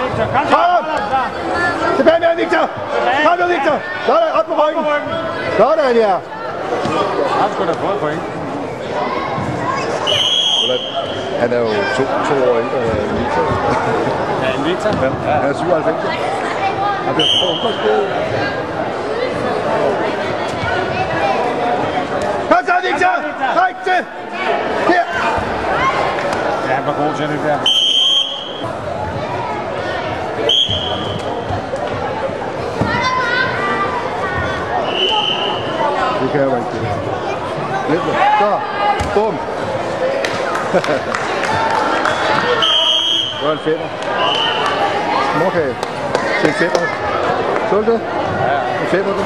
Victor. Kom så. Tilbage med Victor. Kom nu, Victor. Sådan, op på ryggen. Sådan, ja. Han skulle da fået point. Han er jo to, to år ældre end Victor. Ja, en Victor. Ja, han er 97. Han bliver på ungdomsskole. Kom så, Victor! Træk til! Her! Ja, han var god til det der. kan jeg ikke det. Lidt Så, bum. det var en fætter. Småkage til en fætter. Så du det? Ja. En fætter du?